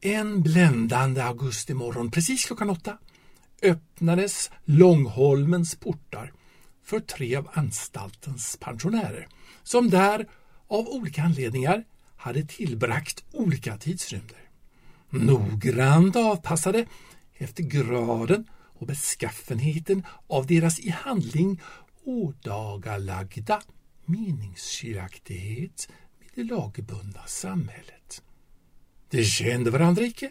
En bländande augustimorgon precis klockan åtta öppnades Långholmens portar för tre av anstaltens pensionärer som där av olika anledningar hade tillbragt olika tidsrymder. Noggrant avpassade efter graden och beskaffenheten av deras i handling ådagalagda meningsskiljaktighet med det lagbundna samhället. De kände varandra icke.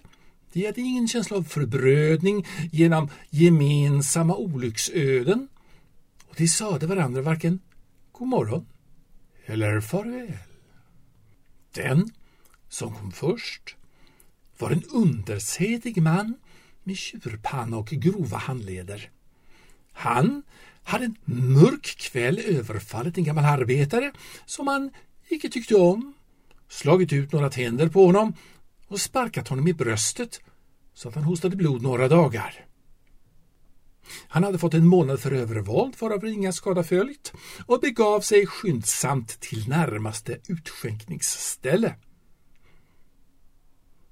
De hade ingen känsla av förbrödning genom gemensamma olycksöden och de sade varandra varken god morgon eller farväl. Den som kom först var en undersedig man med tjurpanna och grova handleder. Han hade en mörk kväll överfallit en gammal arbetare som han icke tyckte om, slagit ut några tänder på honom och sparkat honom i bröstet så att han hostade blod några dagar. Han hade fått en månad för övervåld varav ringa skada följt och begav sig skyndsamt till närmaste utskänkningsställe.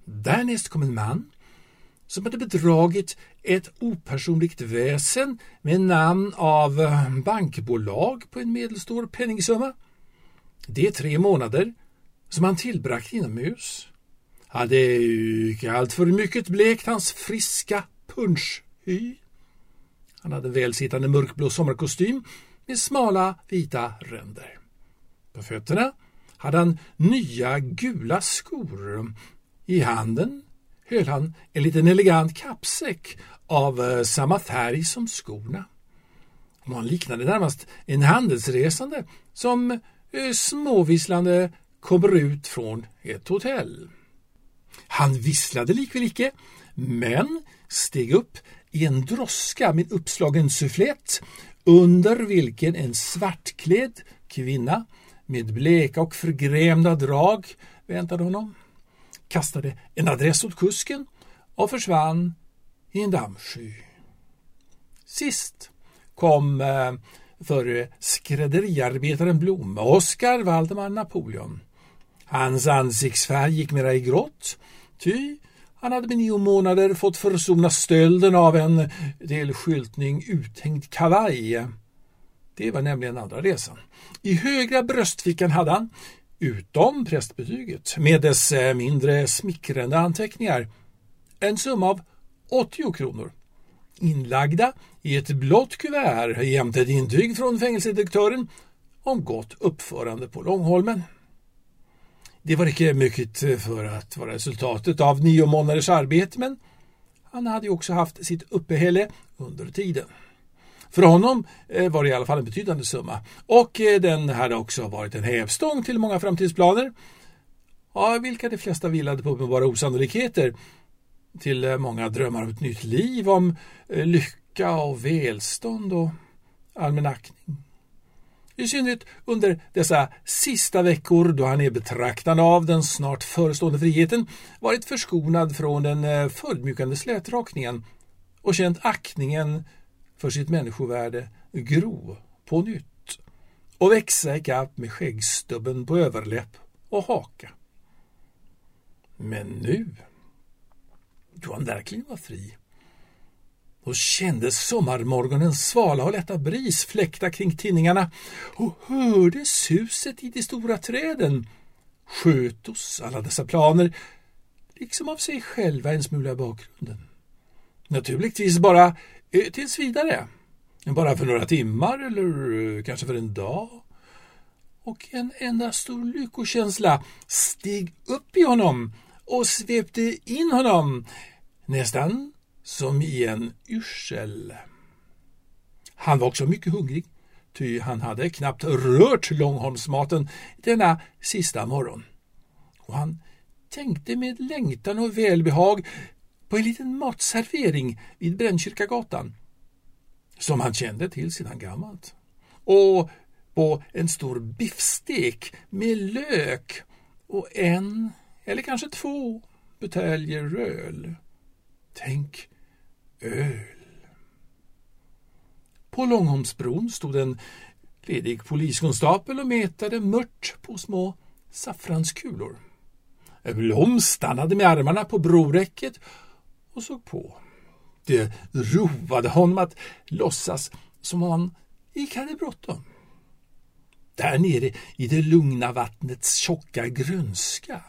Därnäst kom en man som hade bedragit ett opersonligt väsen med namn av eh, bankbolag på en medelstor penningsumma. Det är tre månader som han tillbragt inomhus hade icke alltför mycket blekt hans friska punschhy. Han hade välsittande mörkblå sommarkostym med smala vita ränder. På fötterna hade han nya gula skor. I handen höll han en liten elegant kappsäck av eh, samma färg som skorna. Och han liknade närmast en handelsresande som eh, småvisslande kommer ut från ett hotell. Han visslade likväl icke, men steg upp i en droska med uppslagen sufflett under vilken en svartklädd kvinna med bleka och förgrämda drag väntade honom, kastade en adress åt kusken och försvann i en dammsky. Sist kom eh, för skrädderiarbetaren Blom, Oskar Valdemar Napoleon. Hans ansiktsfärg gick mera i grått, ty han hade med nio månader fått försona stölden av en del skyltning uthängd kavaj. Det var nämligen andra resan. I högra bröstfickan hade han, utom prästbetyget med dess eh, mindre smickrande anteckningar, en summa av 80 kronor inlagda i ett blått kuvert jämte ett intyg från fängelsedirektören om gott uppförande på Långholmen. Det var inte mycket eh, för att vara resultatet av nio månaders arbete men han hade ju också haft sitt uppehälle under tiden. För honom eh, var det i alla fall en betydande summa och eh, den hade också varit en hävstång till många framtidsplaner av vilka de flesta vilade på uppenbara osannolikheter till många drömmar om ett nytt liv, om lycka och välstånd och allmän aktning. I synnerhet under dessa sista veckor då han är betraktande av den snart förestående friheten varit förskonad från den eh, fullmjukande slätrakningen och känt aktningen för sitt människovärde gro på nytt och växa ikapp med skäggstubben på överläpp och haka. Men nu, då han verkligen var fri och kände sommarmorgonens svala och lätta bris fläkta kring tinningarna och hörde suset i de stora träden skötos alla dessa planer liksom av sig själva en smula i bakgrunden. Naturligtvis bara Eh, tills vidare. Bara för några timmar eller eh, kanske för en dag. Och en enda stor lyckokänsla steg upp i honom och svepte in honom, nästan som i en yrsel. Han var också mycket hungrig, ty han hade knappt rört Långholmsmaten denna sista morgon. Och han tänkte med längtan och välbehag på en liten matservering vid Brännkyrkagatan som han kände till sedan gammalt. Och på en stor biffstek med lök och en eller kanske två buteljer röl. Tänk öl. På Långholmsbron stod en ledig poliskonstapel och metade mört på små saffranskulor. Blom stannade med armarna på broräcket och såg på. Det roade honom att låtsas som om han gick hade bråttom. Där nere i det lugna vattnets tjocka grönska,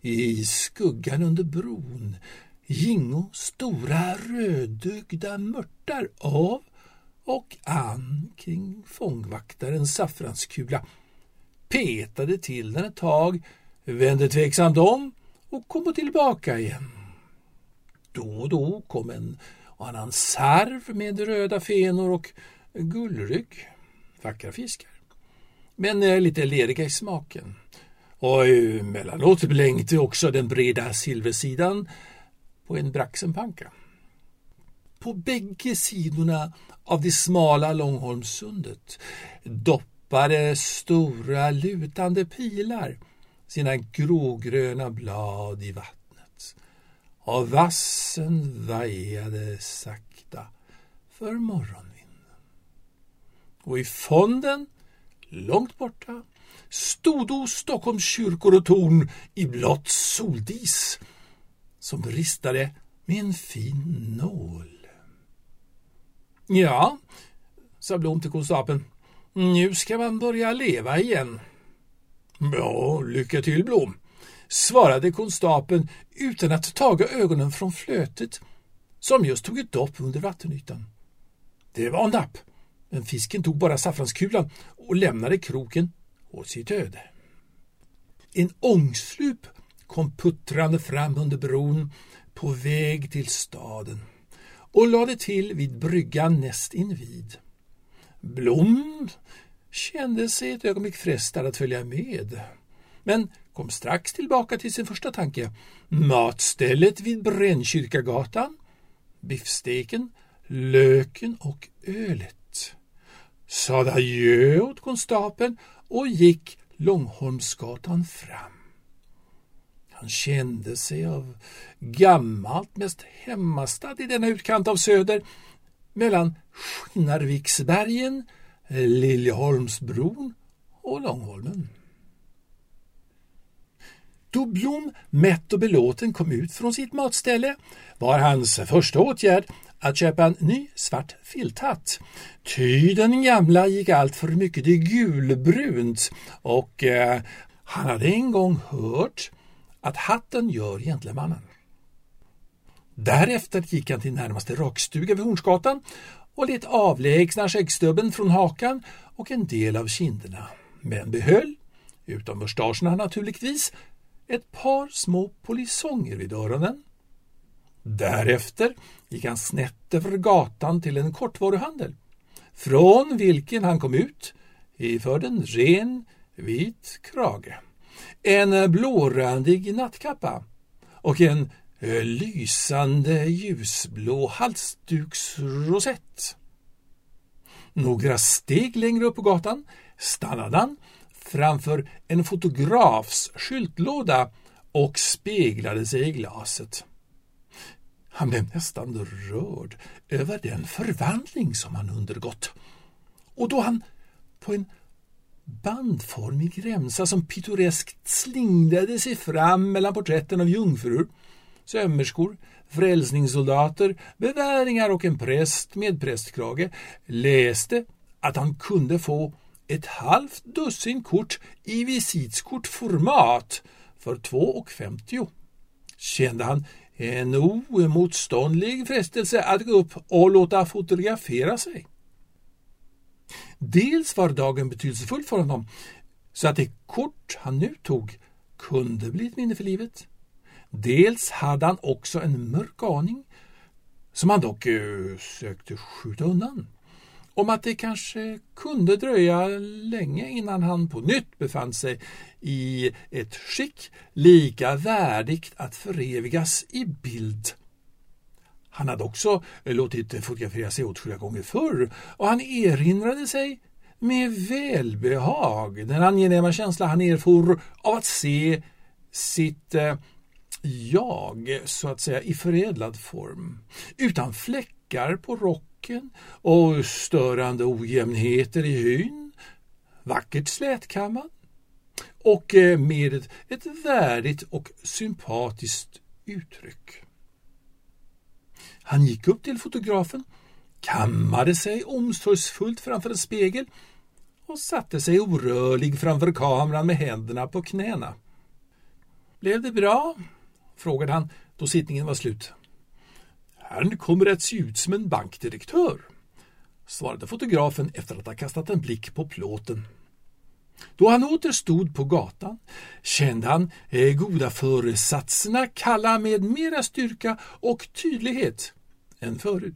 i skuggan under bron, gingo stora rödögda mörtar av och an kring fångvaktarens saffranskula, petade till den ett tag, vände tveksamt om och kom tillbaka igen. Då och då kom en annan sarv med röda fenor och gullrygg, vackra fiskar, men eh, lite leriga i smaken. Och eh, emellanåt blänkte också den breda silversidan och en braxenpanka. På bägge sidorna av det smala Långholmssundet doppade stora lutande pilar sina grågröna blad i vattnet och vassen vajade sakta för morgonvinden. Och i fonden, långt borta, stodo Stockholms kyrkor och torn i blått soldis som ristade med en fin nål. Ja, sa Blom till konstapeln. Nu ska man börja leva igen. Ja, lycka till Blom, svarade konstapeln utan att taga ögonen från flötet som just tog ett dopp under vattenytan. Det var napp, men fisken tog bara saffranskulan och lämnade kroken åt sitt öde. En ångslup kom puttrande fram under bron på väg till staden och lade till vid bryggan näst invid. Blom kände sig ett ögonblick frestad att följa med, men kom strax tillbaka till sin första tanke. Matstället vid Brännkyrkagatan, biffsteken, löken och ölet. Sade adjö åt konstapeln och gick Långholmsgatan fram. Han kände sig av gammalt mest hemmastad i denna utkant av söder mellan Skinnarviksbergen, Liljeholmsbron och Långholmen. Då Blom mätt och belåten kom ut från sitt matställe var hans första åtgärd att köpa en ny svart filthatt. Ty den gamla gick allt för mycket i gulbrunt och eh, han hade en gång hört att hatten gör gentlemannen. Därefter gick han till närmaste rakstuga vid Hornsgatan och lät avlägsna skäggstubben från hakan och en del av kinderna, men behöll, utom mustascherna naturligtvis, ett par små polisonger vid öronen. Därefter gick han snett över gatan till en kortvaruhandel, från vilken han kom ut iförd en ren vit krage en blårandig nattkappa och en eh, lysande ljusblå halsduksrosett. Några steg längre upp på gatan stannade han framför en fotografs skyltlåda och speglade sig i glaset. Han blev nästan rörd över den förvandling som han undergått. Och då han på en bandformig remsa som pittoreskt slingrade sig fram mellan porträtten av jungfrur, sömmerskor, frälsningssoldater, beväringar och en präst med prästkrage, läste att han kunde få ett halvt dussin kort i visitskortformat för 2,50. Kände han en oemotståndlig frestelse att gå upp och låta fotografera sig. Dels var dagen betydelsefull för honom så att det kort han nu tog kunde bli ett minne för livet. Dels hade han också en mörk aning, som han dock eh, sökte skjuta undan, om att det kanske kunde dröja länge innan han på nytt befann sig i ett skick lika värdigt att förevigas i bild han hade också eh, låtit eh, fotografera sig åtskilliga gånger förr och han erinrade sig med välbehag den angenäma känsla han erfor av att se sitt eh, jag, så att säga, i förädlad form. Utan fläckar på rocken och störande ojämnheter i hyn. Vackert slätkammad. och eh, med ett, ett värdigt och sympatiskt uttryck. Han gick upp till fotografen, kammade sig omsorgsfullt framför en spegel och satte sig orörlig framför kameran med händerna på knäna. Blev det bra? frågade han då sittningen var slut. Han kommer att se ut som en bankdirektör, svarade fotografen efter att ha kastat en blick på plåten. Då han åter stod på gatan kände han eh, goda föresatserna kalla med mera styrka och tydlighet än förut.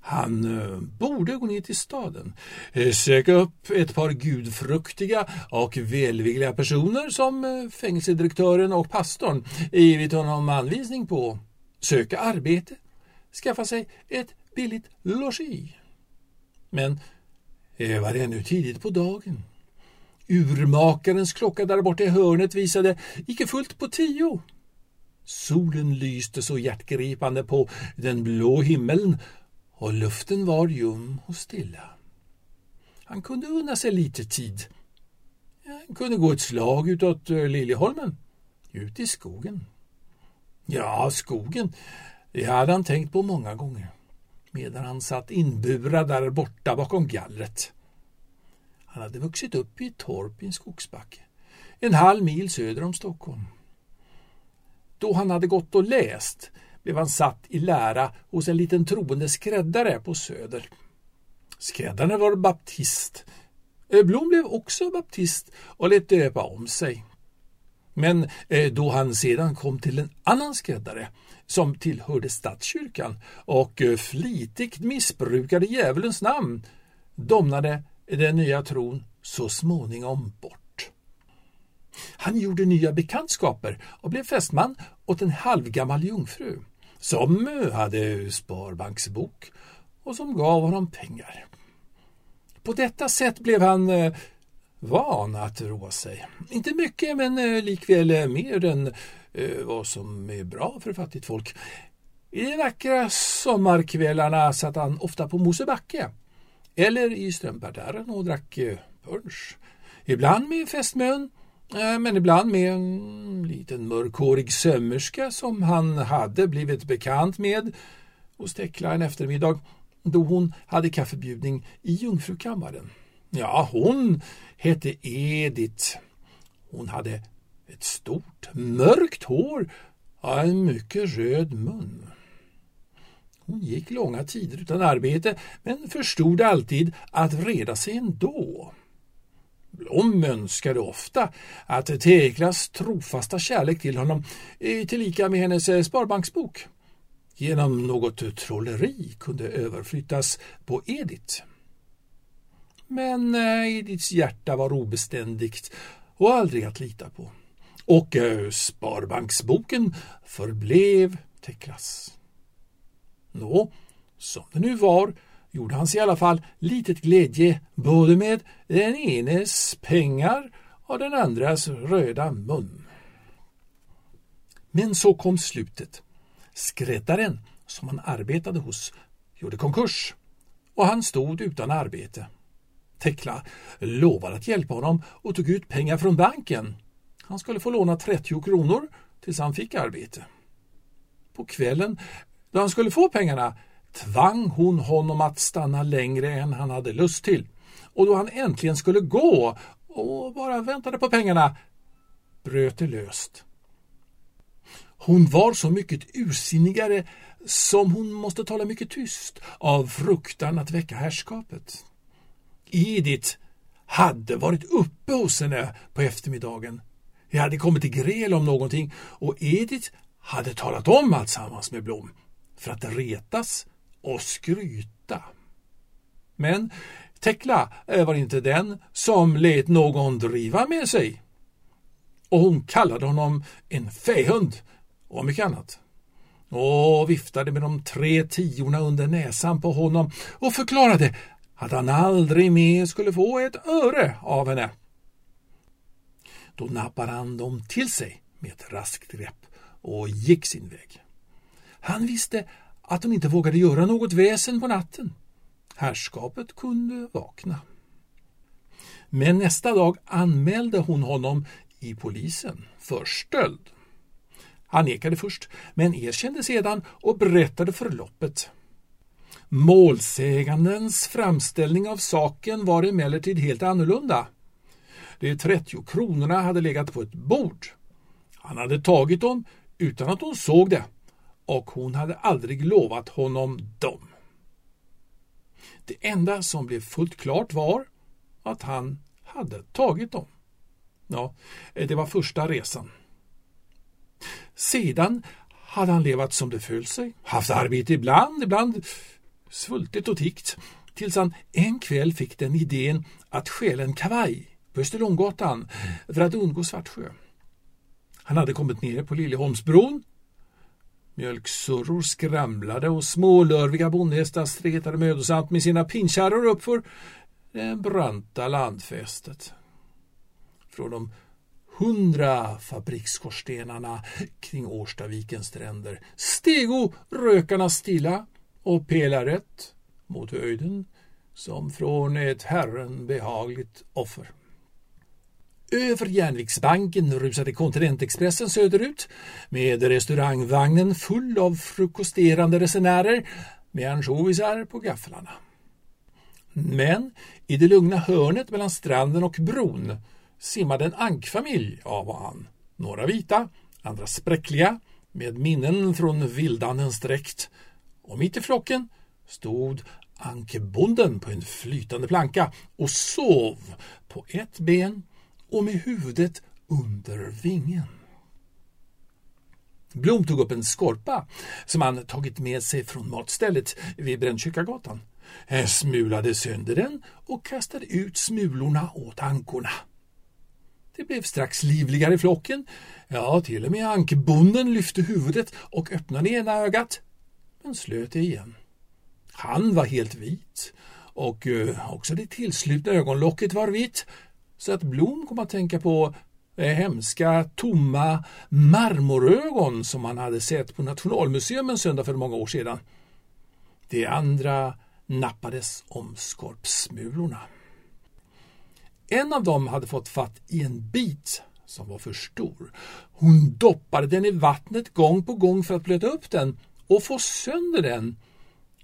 Han eh, borde gå ner till staden, eh, söka upp ett par gudfruktiga och välvilliga personer som fängelsedirektören och pastorn givit honom anvisning på, söka arbete, skaffa sig ett billigt logi. Men det var ännu tidigt på dagen. Urmakarens klocka där borta i hörnet visade icke fullt på tio. Solen lyste så hjärtgripande på den blå himlen och luften var ljum och stilla. Han kunde unna sig lite tid. Han kunde gå ett slag utåt eh, Liljeholmen, ut i skogen. Ja, skogen, det hade han tänkt på många gånger medan han satt inburad där borta bakom gallret. Han hade vuxit upp i ett torp i en skogsbacke, en halv mil söder om Stockholm. Då han hade gått och läst blev han satt i lära hos en liten troende skräddare på Söder. Skräddaren var baptist. Blom blev också baptist och lät döpa om sig. Men eh, då han sedan kom till en annan skräddare som tillhörde statskyrkan och eh, flitigt missbrukade djävulens namn domnade den nya tron så småningom bort. Han gjorde nya bekantskaper och blev fästman åt en halvgammal jungfru som eh, hade sparbanksbok och som gav honom pengar. På detta sätt blev han eh, van att roa sig. Inte mycket, men eh, likväl mer än vad som är bra för fattigt folk. I de vackra sommarkvällarna satt han ofta på Mosebacke eller i Strömparterren och drack eh, punsch. Ibland med fästmön eh, men ibland med en liten mörkhårig sömmerska som han hade blivit bekant med hos Tekla en eftermiddag då hon hade kaffebjudning i Jungfrukammaren. Ja, hon hette Edith. Hon hade ett stort mörkt hår och en mycket röd mun. Hon gick långa tider utan arbete men förstod alltid att reda sig ändå. Blom önskade ofta att Teklas trofasta kärlek till honom tillika med hennes eh, sparbanksbok genom något trolleri kunde överflyttas på Edith. Men eh, Ediths hjärta var obeständigt och aldrig att lita på. Och eh, sparbanksboken förblev Teklas. Nå, som det nu var gjorde han sig i alla fall litet glädje både med den enes pengar och den andras röda mun. Men så kom slutet. Skräddaren som han arbetade hos gjorde konkurs och han stod utan arbete. Tekla lovade att hjälpa honom och tog ut pengar från banken. Han skulle få låna 30 kronor tills han fick arbete. På kvällen då han skulle få pengarna tvang hon honom att stanna längre än han hade lust till. Och då han äntligen skulle gå och bara väntade på pengarna bröt det löst. Hon var så mycket ursinnigare som hon måste tala mycket tyst av fruktan att väcka herrskapet. Edith hade varit uppe hos henne på eftermiddagen. Det hade kommit till gräl om någonting och Edith hade talat om alltsammans med Blom för att retas och skryta. Men Tekla var inte den som lät någon driva med sig. Och hon kallade honom en fähund och mycket annat. Och viftade med de tre tiorna under näsan på honom och förklarade att han aldrig mer skulle få ett öre av henne. Då nappade han dem till sig med ett raskt grepp och gick sin väg. Han visste att hon inte vågade göra något väsen på natten. Herrskapet kunde vakna. Men nästa dag anmälde hon honom i polisen för stöld. Han nekade först, men erkände sedan och berättade förloppet. Målsägandens framställning av saken var emellertid helt annorlunda. De 30 kronorna hade legat på ett bord. Han hade tagit dem utan att hon såg det och hon hade aldrig lovat honom dem. Det enda som blev fullt klart var att han hade tagit dem. Ja, det var första resan. Sedan hade han levat som det föll sig, haft arbete ibland, ibland svultit och tiggt, tills han en kväll fick den idén att stjäla en kavaj på Österlånggatan för att undgå Svartsjö. Han hade kommit ner på Liljeholmsbron. Mjölksurror skramlade och smålörviga bondhästar stretade mödosamt med sina pinkärror uppför det branta landfästet. Från de hundra fabriksskorstenarna kring Årstavikens stränder stego rökarna stilla och pelarätt mot höjden som från ett Herren behagligt offer. Över järnvägsbanken rusade Kontinentexpressen söderut med restaurangvagnen full av frukosterande resenärer med ansjovisar på gafflarna. Men i det lugna hörnet mellan stranden och bron simmade en ankfamilj av och an. Några vita, andra spräckliga, med minnen från vildanens dräkt. Och mitt i flocken stod ankebonden på en flytande planka och sov på ett ben och med huvudet under vingen. Blom tog upp en skorpa som han tagit med sig från matstället vid Brännkyrkagatan, smulade sönder den och kastade ut smulorna åt ankorna. Det blev strax livligare i flocken. Ja, till och med ankbonden lyfte huvudet och öppnade ena ögat, men slöt det igen. Han var helt vit och eh, också det tillslutna ögonlocket var vitt så att Blom kom att tänka på eh, hemska, tomma marmorögon som han hade sett på Nationalmuseum en söndag för många år sedan. Det andra nappades om skorpsmulorna. En av dem hade fått fatt i en bit som var för stor. Hon doppade den i vattnet gång på gång för att blöta upp den och få sönder den.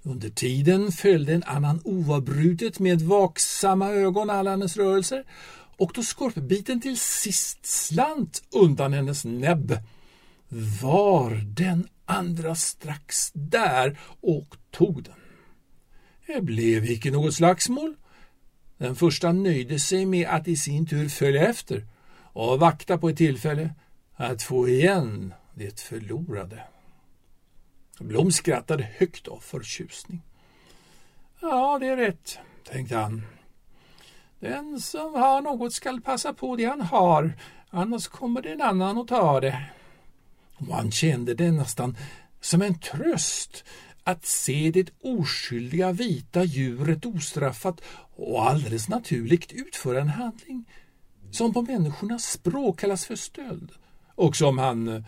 Under tiden följde en annan oavbrutet med vaksamma ögon alla hennes rörelser och då skorpbiten till sist slant undan hennes näbb var den andra strax där och tog den. Det blev icke något slagsmål. Den första nöjde sig med att i sin tur följa efter och vakta på ett tillfälle att få igen det förlorade. Blom skrattade högt av förtjusning. Ja, det är rätt, tänkte han. Den som har något skall passa på det han har, annars kommer det en annan och tar det. Och han kände det nästan som en tröst att se det oskyldiga vita djuret ostraffat och alldeles naturligt utföra en handling som på människornas språk kallas för stöld och som han eh,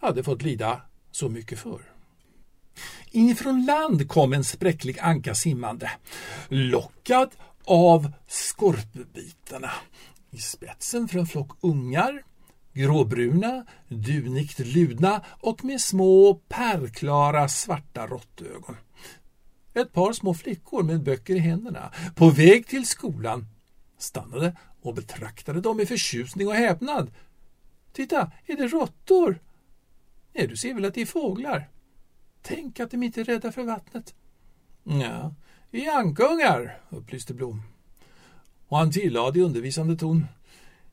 hade fått lida så mycket för. Inifrån land kom en spräcklig anka simmande, lockad av skorpbitarna. I spetsen för en flock ungar, gråbruna, dunigt ludna och med små pärlklara svarta råttögon. Ett par små flickor med böcker i händerna, på väg till skolan, stannade och betraktade dem med förtjusning och häpnad. Titta, är det råttor? Nej, du ser väl att det är fåglar? Tänk att de inte är rädda för vattnet. Ja, vi är ankungar, upplyste Blom. Och han tillade i undervisande ton.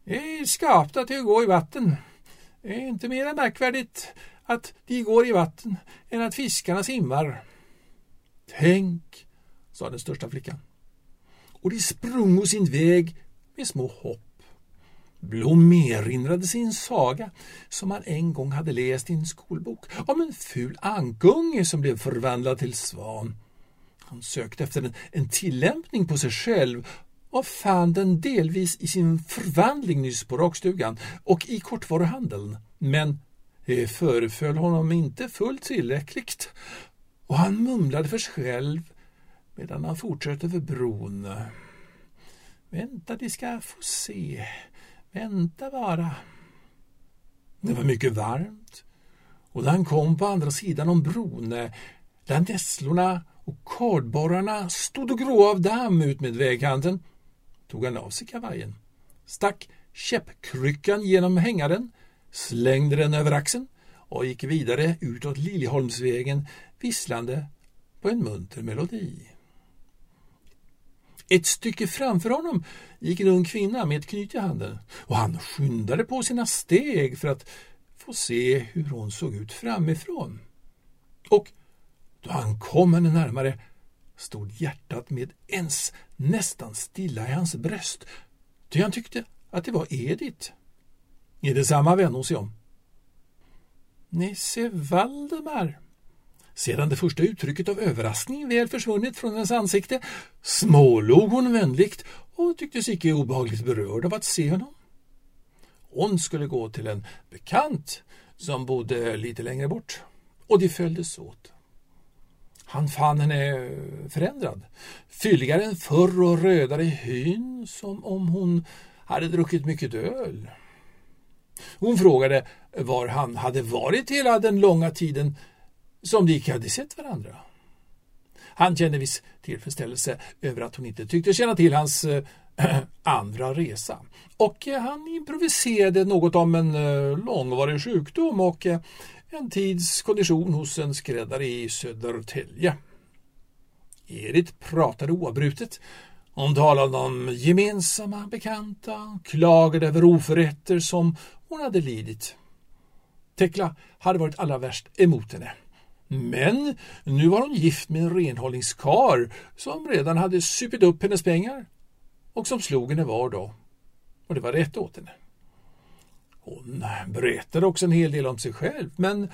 Det är skapta till att gå i vatten. Det är inte mer märkvärdigt att de går i vatten än att fiskarna simmar. Tänk, sa den största flickan. Och de sprungo sin väg med små hopp. Blom erinrade sig en saga som han en gång hade läst i en skolbok om en ful ankunge som blev förvandlad till svan. Han sökte efter en, en tillämpning på sig själv och fann den delvis i sin förvandling nyss på rakstugan och i kortvaruhandeln. Men det föreföll honom inte fullt tillräckligt och han mumlade för sig själv medan han fortsatte över bron. Vänta, de ska få se. Vänta bara. Det var mycket varmt och när han kom på andra sidan om bron eh, där nässlorna och kardborrarna stod och grå av damm ut med vägkanten tog han av sig kavajen, stack käppkryckan genom hängaren, slängde den över axeln och gick vidare utåt Liljeholmsvägen visslande på en munter melodi. Ett stycke framför honom gick en ung kvinna med ett knyt i handen och han skyndade på sina steg för att få se hur hon såg ut framifrån. Och då han kom henne närmare stod hjärtat med ens nästan stilla i hans bröst, ty han tyckte att det var Edith. Är det samma vän hon sig om? Nisse Valdemar. Sedan det första uttrycket av överraskning väl försvunnit från hennes ansikte smålog hon vänligt och tycktes icke obehagligt berörd av att se honom. Hon skulle gå till en bekant som bodde lite längre bort och de följdes åt. Han fann henne förändrad, fylligare än förr och rödare i hyn som om hon hade druckit mycket öl. Hon frågade var han hade varit hela den långa tiden som de icke hade sett varandra. Han kände viss tillfredsställelse över att hon inte tyckte känna till hans äh, andra resa. Och äh, han improviserade något om en äh, långvarig sjukdom och en tids kondition hos en skräddare i Södertälje. Edith pratade oavbrutet. Hon talade om gemensamma bekanta, klagade över oförrätter som hon hade lidit. Tekla hade varit allra värst emot henne. Men nu var hon gift med en renhållningskar som redan hade supit upp hennes pengar och som slog henne var dag. Och det var rätt åt henne. Hon berättade också en hel del om sig själv, men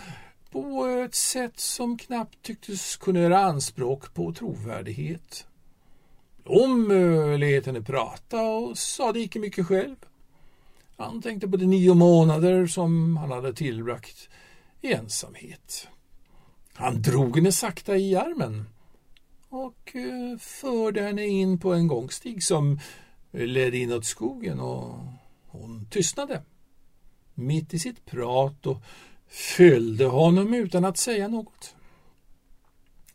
på ett sätt som knappt tycktes kunna göra anspråk på trovärdighet. Blom eh, lät henne prata och sade icke mycket själv. Han tänkte på de nio månader som han hade tillbragt i ensamhet. Han drog henne sakta i armen och eh, förde henne in på en gångstig som ledde inåt skogen och hon tystnade mitt i sitt prat och följde honom utan att säga något.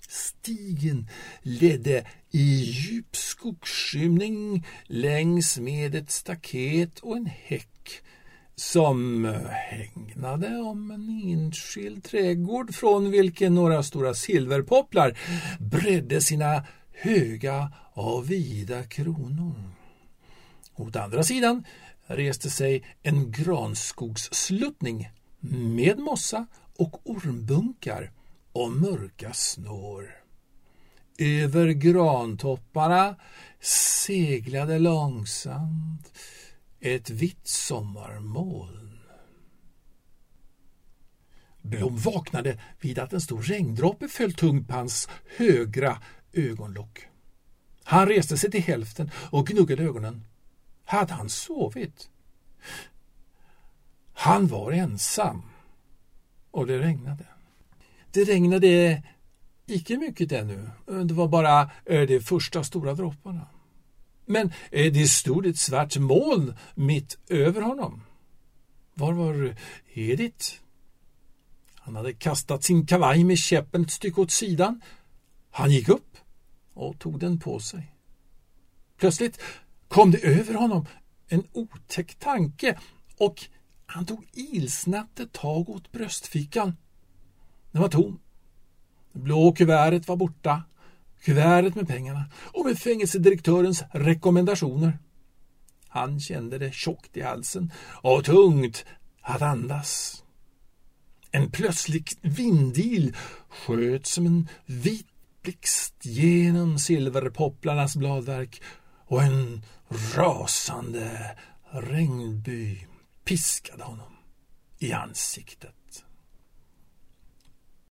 Stigen ledde i djup skogsskymning längs med ett staket och en häck som hägnade om en enskild trädgård från vilken några stora silverpopplar bredde sina höga och vida kronor. Åt andra sidan reste sig en granskogssluttning med mossa och ormbunkar och mörka snår. Över grantopparna seglade långsamt ett vitt sommarmoln. Blom vaknade vid att en stor regndroppe föll tungt på hans högra ögonlock. Han reste sig till hälften och gnuggade ögonen. Hade han sovit? Han var ensam och det regnade. Det regnade icke mycket ännu. Det var bara eh, de första stora dropparna. Men eh, det stod ett svart moln mitt över honom. Var var Edith? Han hade kastat sin kavaj med käppen ett stycke åt sidan. Han gick upp och tog den på sig. Plötsligt kom det över honom en otäck tanke och han tog ilsnabbt ett tag åt bröstfickan. Den var tom. Det blå kuvertet var borta. Kuvertet med pengarna och med fängelsedirektörens rekommendationer. Han kände det tjockt i halsen och tungt att andas. En plötslig vindil sköt som en vit blixt genom silverpopplarnas bladverk och en rasande regnby piskade honom i ansiktet.